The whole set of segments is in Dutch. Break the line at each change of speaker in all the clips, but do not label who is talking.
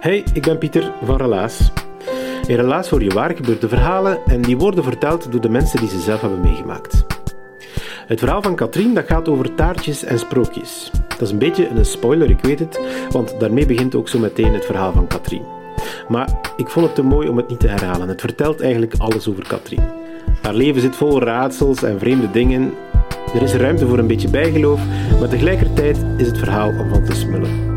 Hey, ik ben Pieter van Relaas. In Relaas hoor je waar gebeurde verhalen en die worden verteld door de mensen die ze zelf hebben meegemaakt. Het verhaal van Katrien dat gaat over taartjes en sprookjes. Dat is een beetje een spoiler, ik weet het, want daarmee begint ook zo meteen het verhaal van Katrien. Maar ik vond het te mooi om het niet te herhalen. Het vertelt eigenlijk alles over Katrien. Haar leven zit vol raadsels en vreemde dingen. Er is ruimte voor een beetje bijgeloof, maar tegelijkertijd is het verhaal om van te smullen.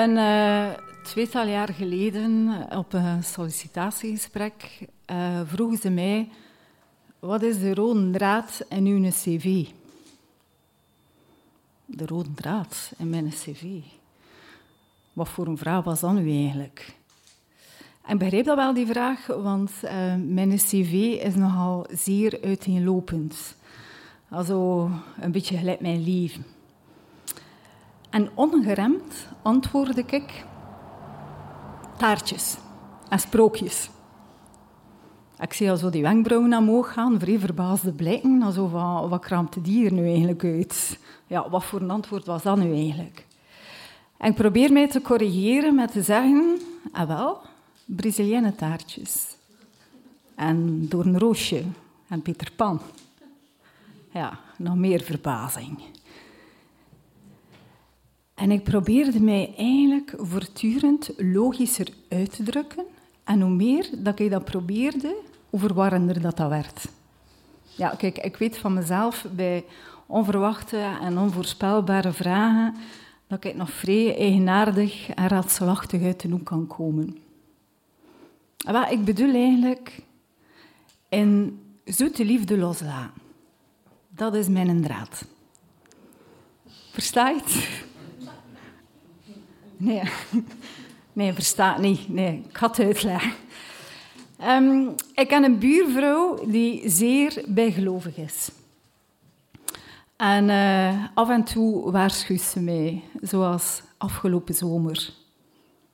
Een uh, tweetal jaar geleden, op een sollicitatiegesprek, uh, vroegen ze mij: Wat is de rode draad in uw CV? De rode draad in mijn CV. Wat voor een vraag was dat nu eigenlijk? En ik begreep dat wel, die vraag, want mijn cv is nogal zeer uiteenlopend. Also een beetje gelijk mijn leven. En ongeremd antwoordde ik taartjes en sprookjes. Ik zie al zo die wenkbrauwen omhoog gaan, vrij verbaasde blikken. Also van, wat kraamt die hier nu eigenlijk uit? Ja, wat voor een antwoord was dat nu eigenlijk? En ik probeer mij te corrigeren met te zeggen, ah wel, Braziliëne taartjes. En door een roosje en Peter Pan. Ja, nog meer verbazing. En ik probeerde mij eigenlijk voortdurend logischer uit te drukken. En hoe meer dat ik dat probeerde, hoe verwarrender dat, dat werd. Ja, kijk, ik weet van mezelf bij onverwachte en onvoorspelbare vragen dat ik nog vrij eigenaardig en raadselachtig uit de hoek kan komen. Wat ik bedoel eigenlijk in zoete liefde loslaten. Dat is mijn draad. Versta je het? Nee, nee verstaat niet. Nee, ik ga het uitleggen. Um, ik ken een buurvrouw die zeer bijgelovig is. En uh, af en toe waarschuwt ze mij, zoals afgelopen zomer.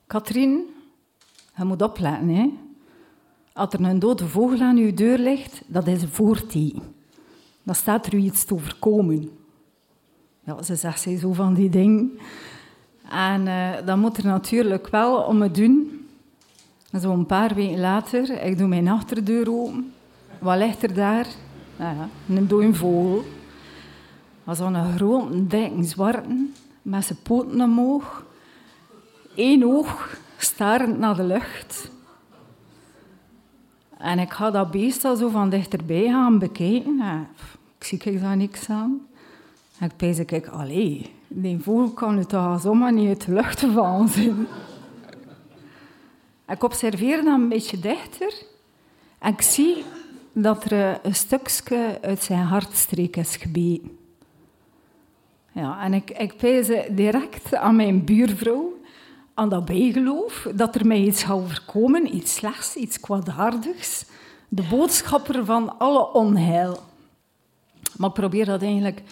Katrien, je moet opletten. Hè? Als er een dode vogel aan je deur ligt, dat is een voorteken. Dan staat er u iets te overkomen. Ja, ze zegt ze zo van die dingen. En uh, dan moet er natuurlijk wel om het doen. Zo een paar weken later, ik doe mijn achterdeur open. Wat ligt er daar? Nou ja, een dode vogel. Was een grote, dikke zwarte, met zijn poten omhoog. Eén oog starend naar de lucht. En ik ga dat beest al zo van dichterbij gaan bekijken. ik zie ik daar niks aan. Ik pees ik, allee, die vogel kan het toch zomaar niet uit de lucht vallen zijn. Ik observeer dan een beetje dichter en ik zie dat er een stukje uit zijn hartstreek is gebeten. Ja, en ik, ik pees direct aan mijn buurvrouw, aan dat bijgeloof, dat er mij iets zou overkomen, iets slechts, iets kwaadaardigs. De boodschapper van alle onheil. Maar ik probeer dat eigenlijk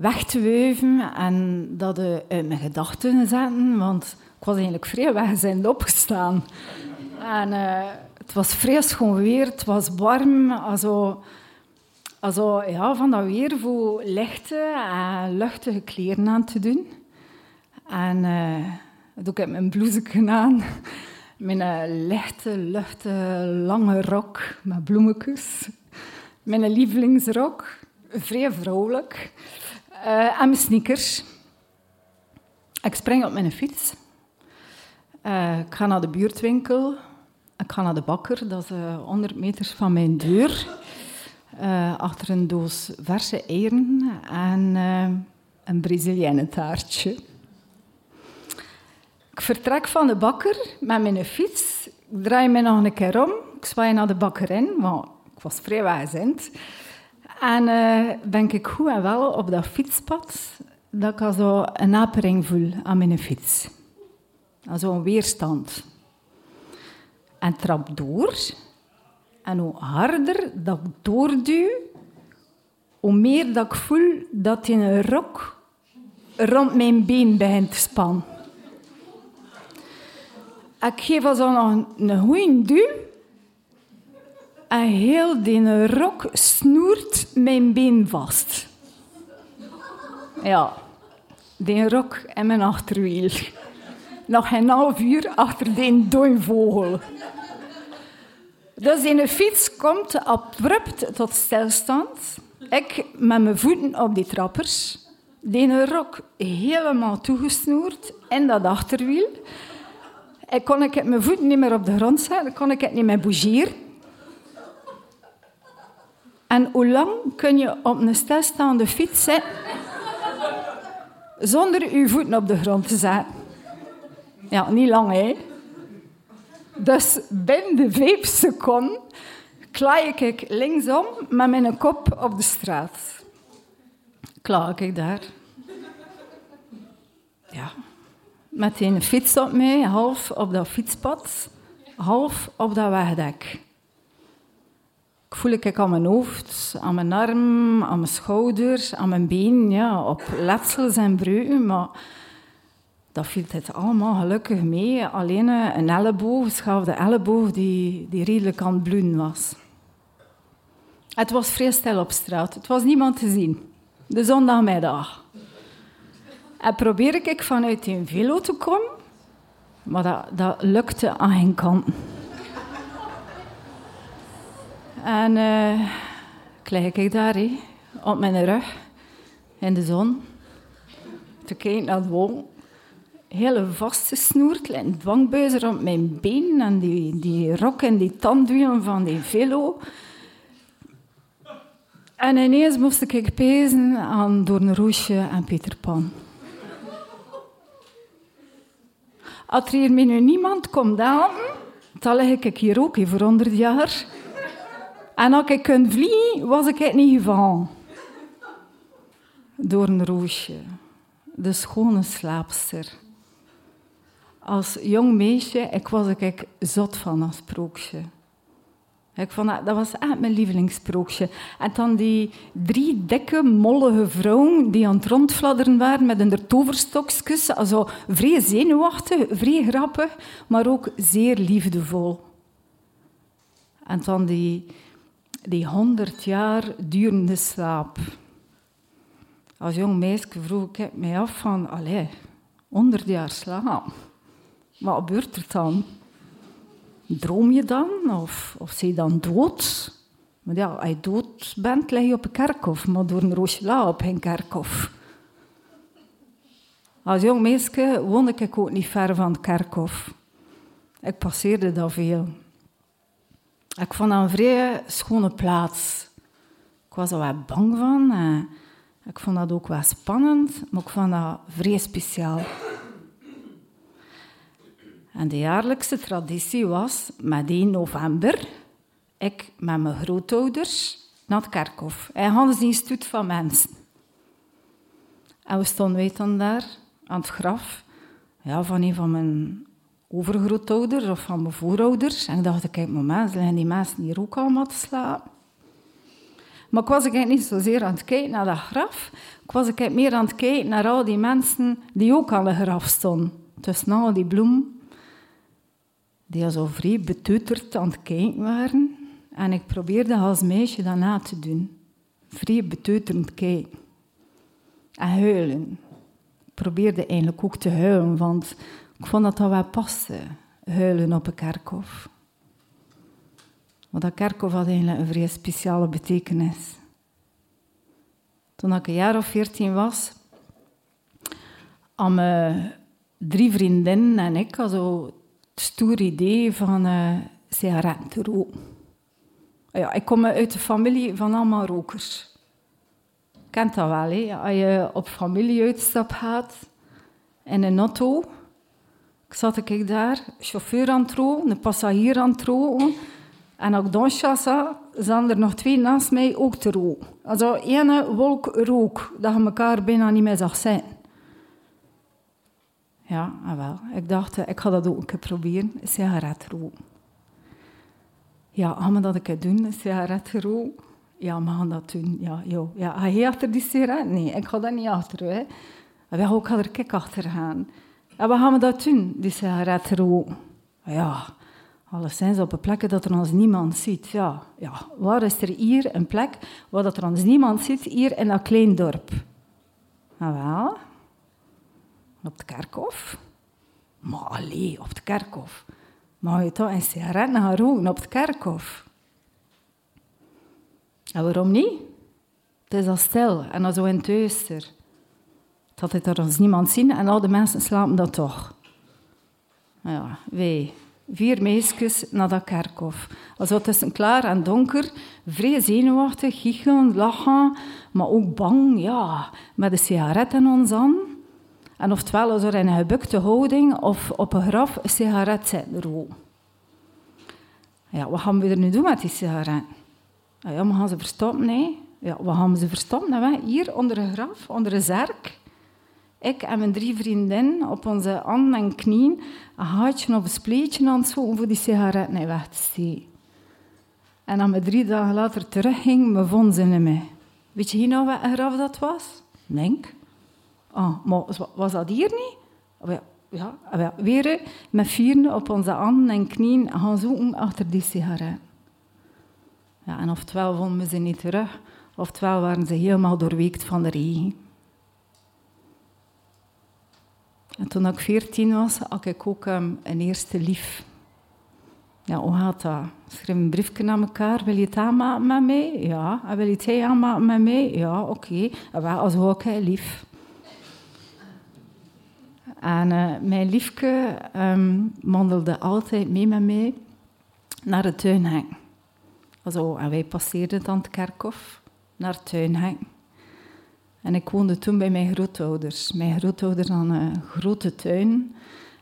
weg te wuiven en dat uit mijn gedachten zetten, want ik was eigenlijk vrij weggezend opgestaan. En uh, het was vrij schoon weer, het was warm, also, also, ja, van dat weer voor lichte en luchtige kleren aan te doen. En uh, doe ik mijn blouse aan Mijn lichte, luchte, lange rok met bloemetjes. Mijn lievelingsrok, vrij vrouwelijk. En mijn sneakers. Ik spring op mijn fiets. Uh, ik ga naar de buurtwinkel. Ik ga naar de bakker, dat is uh, 100 meter van mijn deur. Achter een doos verse eieren en een Brazilianen taartje. Ik vertrek van de bakker met mijn fiets. Ik draai me nog een keer om. Ik zwaai naar de bakker in, want ik was vrij wegzind. En uh, ben ik goed en wel op dat fietspad dat ik zo een apering voel aan mijn fiets. Zo'n weerstand. En trap door. En hoe harder dat ik doorduw, hoe meer dat ik voel dat in een rok rond mijn been begint te spannen. Ik geef al zo nog een, goede duw. En heel die rok snoert mijn been vast. Ja, die rok en mijn achterwiel. Nog een half uur achter die vogel. Dus in de fiets komt abrupt tot stilstand. Ik met mijn voeten op die trappers. Die rok helemaal toegesnoerd in dat achterwiel. Ik kon ik mijn voeten niet meer op de grond zetten, kon ik het niet meer bougeren. En hoe lang kun je op een stilstaande fiets zitten zonder je voeten op de grond te zetten? Ja, niet lang, hè? Dus binnen de vijf seconden klaai ik linksom met mijn kop op de straat. Klaar ik daar. Ja, met een fiets op mij, half op dat fietspad, half op dat wegdek. Ik voel ik aan mijn hoofd, aan mijn arm, aan mijn schouders, aan mijn been, ja, op letsels en breuken, maar dat viel het allemaal gelukkig mee. Alleen een elleboog, schaafde elleboog, die, die redelijk aan het bloeden was. Het was vrij stil op straat. Het was niemand te zien. De zondagmiddag. En probeerde ik vanuit een velo te komen, maar dat, dat lukte aan geen kant. En uh, lig ik daar, he, op mijn rug, in de zon, te kijken naar de wol. Hele vastgesnoerd, een dwangbuizen rond mijn been en die, die rok en die tandwielen van die velo. En ineens moest ik pezen aan Doornroosje en Peter Pan. Als er hier nu niemand komt aan, dan lig ik hier ook voor 100 jaar. En als ik kon vliegen, was ik het niet gevallen. Door een roosje, de schone slaapster. Als jong meisje, ik was ik zot van een sprookje. Ik vond dat, dat was echt mijn lievelingssprookje. En dan die drie dikke, mollige vrouwen die aan het rondfladderen waren met hun toverstokjes. Also, vrij zenuwachtig, vrij grappig, maar ook zeer liefdevol. En dan die, die honderd jaar durende slaap. Als jong meisje vroeg ik mij af van, allee, honderd jaar slaap. Wat gebeurt er dan? droom je dan? Of, of zie je dan dood? Maar ja, als je dood bent, lig je op een kerkhof. Maar door een roosje op geen kerkhof. Als jong meisje woonde ik ook niet ver van het kerkhof. Ik passeerde daar veel. Ik vond dat een vrij schone plaats. Ik was er wel bang van. ik vond dat ook wel spannend, maar ik vond dat vrij speciaal. En de jaarlijkse traditie was met 1 november, ik met mijn grootouders naar het kerkhof. En hadden stoet van mensen. En we stonden wij daar aan het graf ja, van een van mijn overgrootouders of van mijn voorouders. En ik dacht, kijk, moment, zijn die mensen hier ook allemaal te slapen? Maar ik was eigenlijk niet zozeer aan het kijken naar dat graf. Ik was meer aan het kijken naar al die mensen die ook aan het graf stonden. Tussen al die bloemen die zo vrij beteuterd aan het kijken waren. En ik probeerde als meisje dat na te doen. Vrij beteuterend kijken. En huilen. Ik probeerde eigenlijk ook te huilen, want ik vond dat dat wel paste. huilen op een kerkhof. Want dat kerkhof had eigenlijk een vrij speciale betekenis. Toen ik een jaar of veertien was, hadden drie vriendinnen en ik zo het stoer idee van uh, sigaretten te roken. Ja, ik kom uit een familie van allemaal rokers. Kent dat wel? Als je op familieuitstap gaat in een auto, zat ik daar, chauffeur aan het roken, een passagier aan het roken. En ook zat, zijn er nog twee naast mij ook te roken. Also ene wolk rook, dat je elkaar bijna niet meer zag zijn. Ja, ah, wel. Ik dacht, eh, ik ga dat ook een keer proberen, een sigaret roken. Ja, gaan we dat een keer doen, een sigaret roken? Ja, we gaan dat doen. Ja, joh. ja. Achter die sigaret? Nee, ik ga daar niet achter. Hè. Wij ook er kijk achter gaan. En wat gaan we dat doen, die sigaret roken? Ja, alleszins op een plek dat er ons niemand ziet. Ja, ja, waar is er hier een plek waar dat er ons niemand ziet, hier in dat klein dorp? Nou wel, op het kerkhof. Maar alleen op het kerkhof. Maar je toch een sigaret gaan roken op het kerkhof? En waarom niet? Het is al stil en al zo in het. Dat het er ons niemand zien en al de mensen slapen dat toch. Ja, wij, vier meisjes naar dat kerkhof. Alsof tussen klaar en donker, vrij zenuwachtig, giechelen, lachen, maar ook bang, ja, met een sigaret in ons aan. En oftewel als er in een gebukte houding of op een graf een sigaret. Ja, wat gaan we er nu doen met die sigaret? Ja, we gaan ze verstoppen, nee. Ja, wat gaan we ze verstoppen? Nou, hier onder een graf, onder een zerk. Ik en mijn drie vriendinnen op onze handen en knieën een haartje of een spleetje aan het zoeken voor die sigaret niet weg te steken. En als we drie dagen later terugging, me vonden ze niet meer. Weet je hier nou wat een graf dat was? Denk. Oh, maar was dat hier niet? Oh, ja, ja, weer met vieren op onze handen en knieën gaan zoeken achter die sigaret. Ja, en oftewel vonden we ze niet terug, oftewel waren ze helemaal doorweekt van de regen. En toen ik veertien was, had ik ook um, een eerste lief. Ja, hoe gaat dat? Schrijf een briefje naar elkaar. Wil je het aanmaken met mij? Ja. En wil je het aanmaken met mij? Ja, oké. Okay. Als ook lief. En uh, mijn liefje um, wandelde altijd mee met mij naar het tuinhek. En wij passeerden dan het kerkhof naar het tuinhek. En ik woonde toen bij mijn grootouders. Mijn grootouders hadden een grote tuin.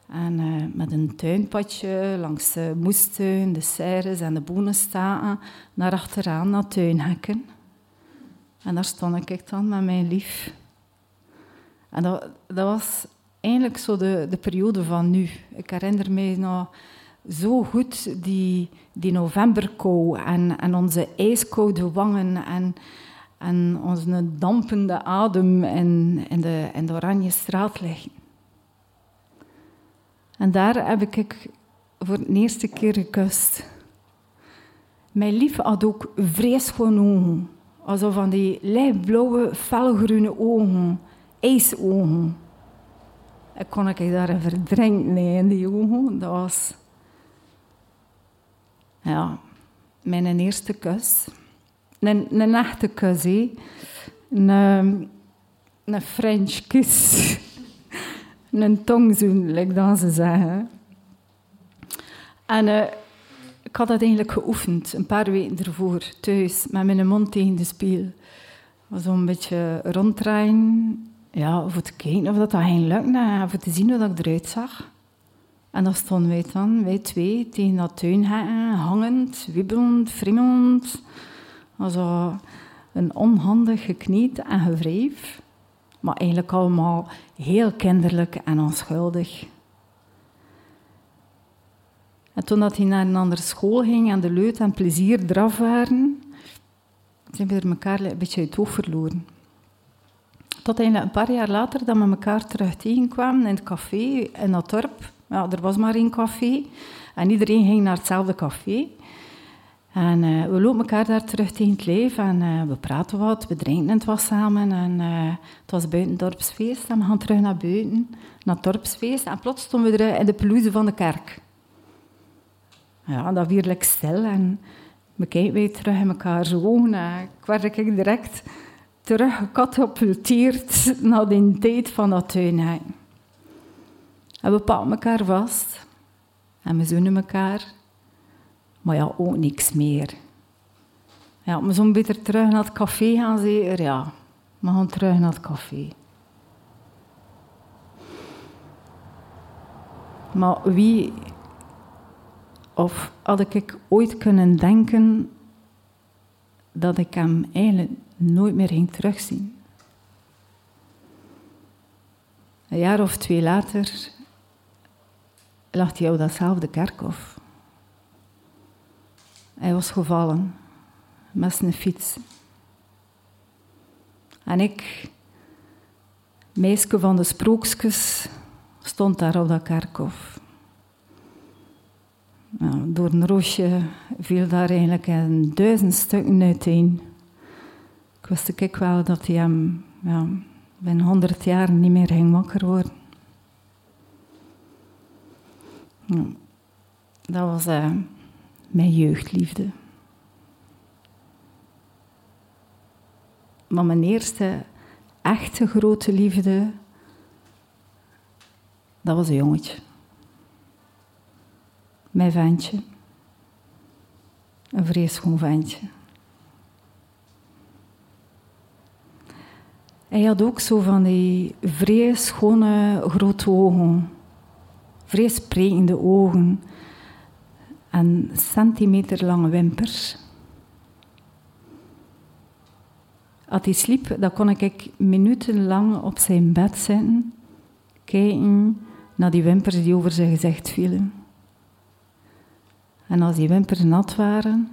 En uh, met een tuinpadje langs de moestuin, de serres en de bonenstaten naar achteraan, naar tuinhekken. En daar stond ik dan met mijn lief. En dat, was eigenlijk zo de, de periode van nu. Ik herinner me nog zo goed die, die novemberkou en, en onze ijskoude wangen en en onze dampende adem in, de, in de oranje straat. En daar heb ik voor de eerste keer gekust. Mijn lief had ook vreselijke ogen. Alsof van die lichtblauwe, felgroene ogen. IJsogen. Ik kon ik daar verdrinken in die ogen. Dat was... Ja, mijn eerste kus. Een, een echte Een, een French kiss. een tongzoen, like dat ze zeggen. En uh, ik had dat eigenlijk geoefend, een paar weken ervoor, thuis, met mijn mond tegen de spiegel. Zo'n beetje ronddraaien, ja, voor te kijken of dat, dat ging lukken en voor te zien hoe dat ik eruit zag. En dan stonden wij dan, wij twee, tegen dat tuinhekken, hangend, wibbelend, frimmelend. Also een onhandig gekniet en gevreef, maar eigenlijk allemaal heel kinderlijk en onschuldig. En toen dat hij naar een andere school ging en de leut en plezier eraf waren, zijn we er elkaar een beetje uit het oog verloren. Tot een paar jaar later dat we elkaar terug tegenkwamen in het café in dat dorp. Ja, er was maar één café en iedereen ging naar hetzelfde café. En uh, we lopen elkaar daar terug tegen het leven en uh, we praten wat, we drinken het wat samen. En uh, het was buiten het dorpsfeest en we gaan terug naar buiten, naar het dorpsfeest. En plots stonden we er in de pelouse van de kerk. Ja, dat weer lekker stil en we kijken weer terug in elkaar zo. En ik werd ik direct terug gecatapulteerd naar de tijd van dat tuin. En we pakken elkaar vast. En we zoenen elkaar. Maar ja, ook niks meer. Ja, we zo'n beter terug naar het café gaan, zeker. Ja, we gaan terug naar het café. Maar wie... Of had ik ooit kunnen denken dat ik hem eigenlijk nooit meer ging terugzien. Een jaar of twee later lag hij op datzelfde kerkhof. Hij was gevallen met zijn fiets. En ik, meisje van de sprookjes, stond daar op dat kerkhof. Door een roosje viel daar eigenlijk een duizend stukken uiteen. Ik wist ik wel dat hij hem ja, binnen honderd jaar niet meer ging wakker worden. Dat was uh, mijn jeugdliefde. Maar mijn eerste echte grote liefde, dat was een jongetje. Mijn ventje. Een vreeschoon ventje. Hij had ook zo van die vrees schone grote ogen vrij sprekende ogen en centimeterlange wimpers. Als hij sliep, dan kon ik minutenlang op zijn bed zitten, kijken naar die wimpers die over zijn gezicht vielen. En als die wimpers nat waren,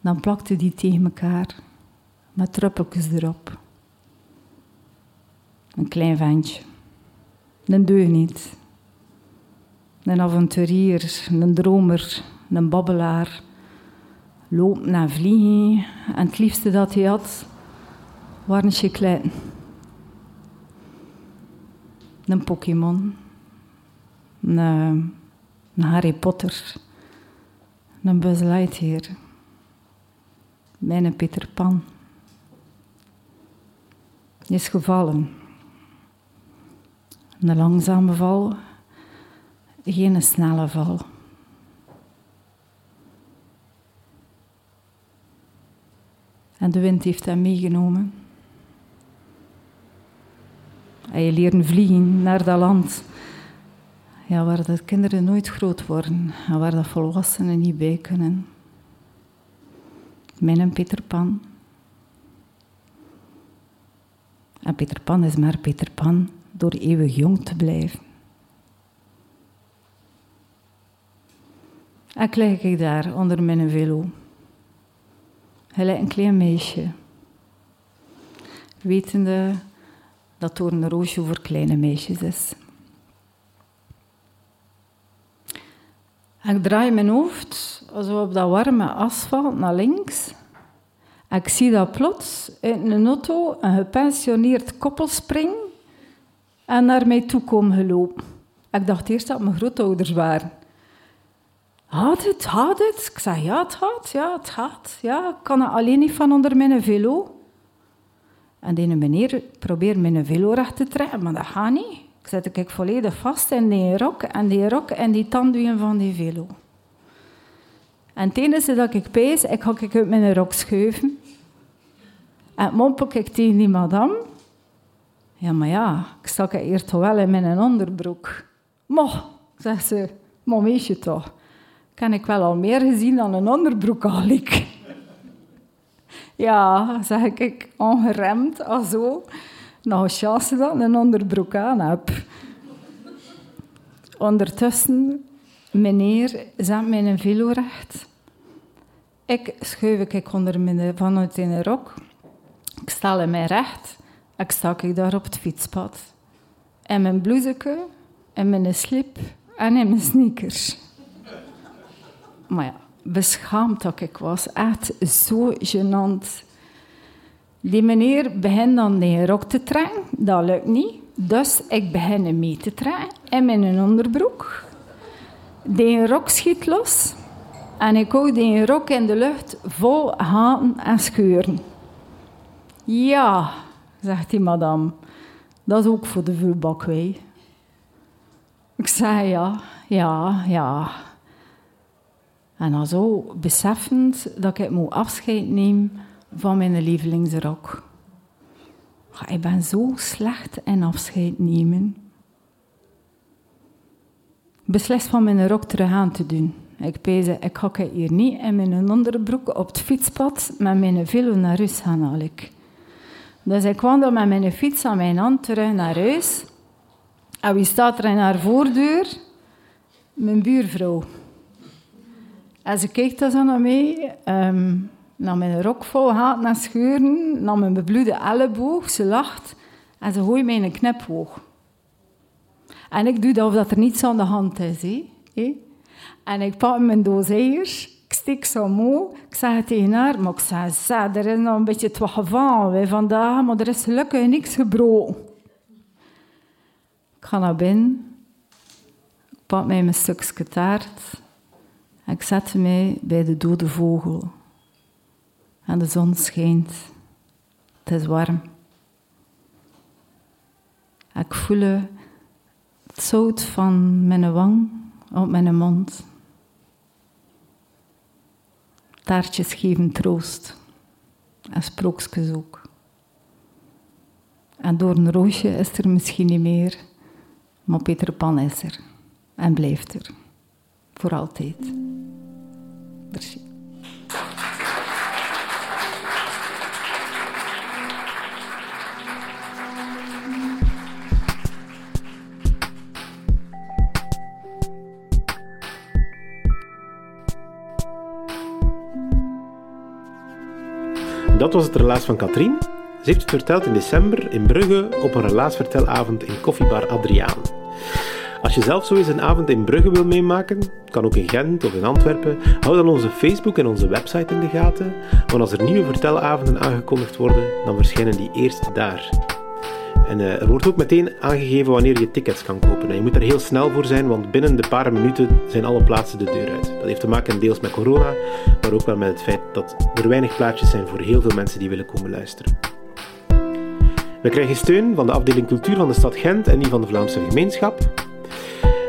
dan plakte die tegen elkaar, met druppeltjes erop. Een klein ventje, een deugniet. Een avonturier, een dromer, een babbelaar. Lopen en vliegen. En het liefste dat hij had, waren chicletten. Een Pokémon. Een, een, Harry Potter. Een Buzz Lightyear. Mijn Peter Pan. is gevallen. Een langzame val geen snelle val. En de wind heeft hem meegenomen. En je leren vliegen naar dat land ja, waar de kinderen nooit groot worden en waar de volwassenen niet bij kunnen. Mijn Peter Pan. En Peter Pan is maar Peter Pan door eeuwig jong te blijven. En lig ik daar onder mijn velo. Hij een klein meisje. Wetende dat roosje voor kleine meisjes is. ik draai mijn hoofd zo op dat warme asfalt naar links. ik zie dat plots uit een auto een gepensioneerd koppel springen en naar mij toe komen gelopen. Ik dacht eerst dat mijn grootouders waren. Had het, had het? Ik zei, ja, het gaat, ja, het gaat. Ja, ik kan er alleen niet van onder mijn velo. En die meneer probeert mijn velo recht te trekken, maar dat gaat niet. Ik zet ik volledig vast in die rok en die rok en die tandwielen van die velo. En het enige dat ik pees, ik ga ik uit mijn rok schuiven. En mompel ik tegen die madame. Ja, maar ja, ik stak hier toch wel in mijn onderbroek. Mo, zegt ze, mommetje toch kan ik wel al meer gezien dan een onderbroek al ik. Ja, zeg ik, ongeremd, al zo. Nog een chance dat een onderbroek aan heb. Ondertussen, meneer zet mijn velo recht. Ik schuif ik onder mijn, vanuit in rok. Ik stel in mij recht. Ik sta ik daar op het fietspad. En mijn blouseke, en mijn slip en in mijn sneakers maar ja, beschaamd dat ik was. Echt zo gênant. Die meneer begint dan de rok te trekken. Dat lukt niet. Dus ik begin hem mee te trekken in mijn onderbroek. Die rok schiet los. en ik hou die rok in de lucht vol gaten en scheuren. Ja, zegt die madame, dat is ook voor de vulbakwei. Ik zei ja, ja, ja. En dan zo beseffend dat ik moet afscheid nemen van mijn lievelingsrok. Ik ben zo slecht in afscheid nemen. Beslist van mijn rok terug aan te doen. Ik pees, ik ga hier niet in mijn onderbroek op het fietspad met mijn velo naar huis gaan ik. Dus ik wandel met mijn fiets aan mijn hand terug naar huis. En wie staat er in haar voordeur? Mijn buurvrouw. En ze kijkt dan zo naar mij, um, naar mijn rok vol gaat naar scheuren, naar mijn bebloede elleboog. Ze lacht en ze gooit mij een knipoog. En ik doe dat of er niets aan de hand is. En ik pak mijn doos eiers, ik steek zo moe, ik zeg tegen haar, maar ik zeg, er is nog een beetje het gevallen vandaag, maar er is gelukkig niks gebroken. Ik ga naar binnen, ik pak mij mijn stukje taart en ik zet mij bij de dode vogel. En de zon schijnt. Het is warm. Ik voel het zout van mijn wang op mijn mond. Taartjes geven troost. En sprookjes ook. En door een roosje is er misschien niet meer, maar Peter Pan is er. En blijft er. Voor altijd.
Dat was het relaas van Katrien. Ze heeft het verteld in december in Brugge op een relaasvertelavond in koffiebar Adriaan. Als je zelf zo eens een avond in Brugge wil meemaken, kan ook in Gent of in Antwerpen, hou dan onze Facebook en onze website in de gaten, want als er nieuwe vertelavonden aangekondigd worden, dan verschijnen die eerst daar. En uh, er wordt ook meteen aangegeven wanneer je tickets kan kopen. En je moet er heel snel voor zijn, want binnen de paar minuten zijn alle plaatsen de deur uit. Dat heeft te maken deels met corona, maar ook wel met het feit dat er weinig plaatsjes zijn voor heel veel mensen die willen komen luisteren. We krijgen steun van de afdeling cultuur van de stad Gent en die van de Vlaamse gemeenschap.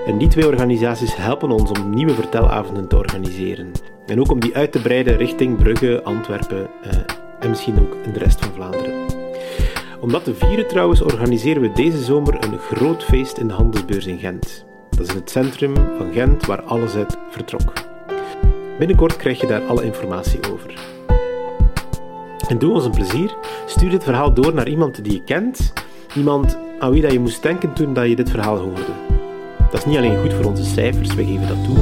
En die twee organisaties helpen ons om nieuwe vertelavonden te organiseren. En ook om die uit te breiden richting Brugge, Antwerpen eh, en misschien ook de rest van Vlaanderen. Om dat te vieren trouwens organiseren we deze zomer een groot feest in de handelsbeurs in Gent. Dat is het centrum van Gent waar alles uit vertrok. Binnenkort krijg je daar alle informatie over. En doe ons een plezier, stuur dit verhaal door naar iemand die je kent, iemand aan wie dat je moest denken toen dat je dit verhaal hoorde. Dat is niet alleen goed voor onze cijfers, we geven dat toe,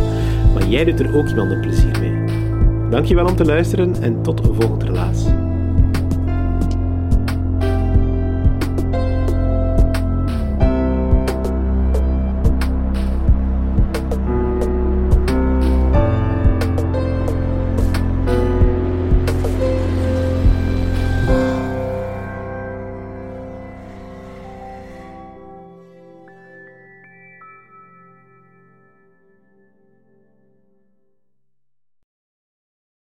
maar jij doet er ook iemand een plezier mee. Dankjewel om te luisteren en tot een volgend relaas.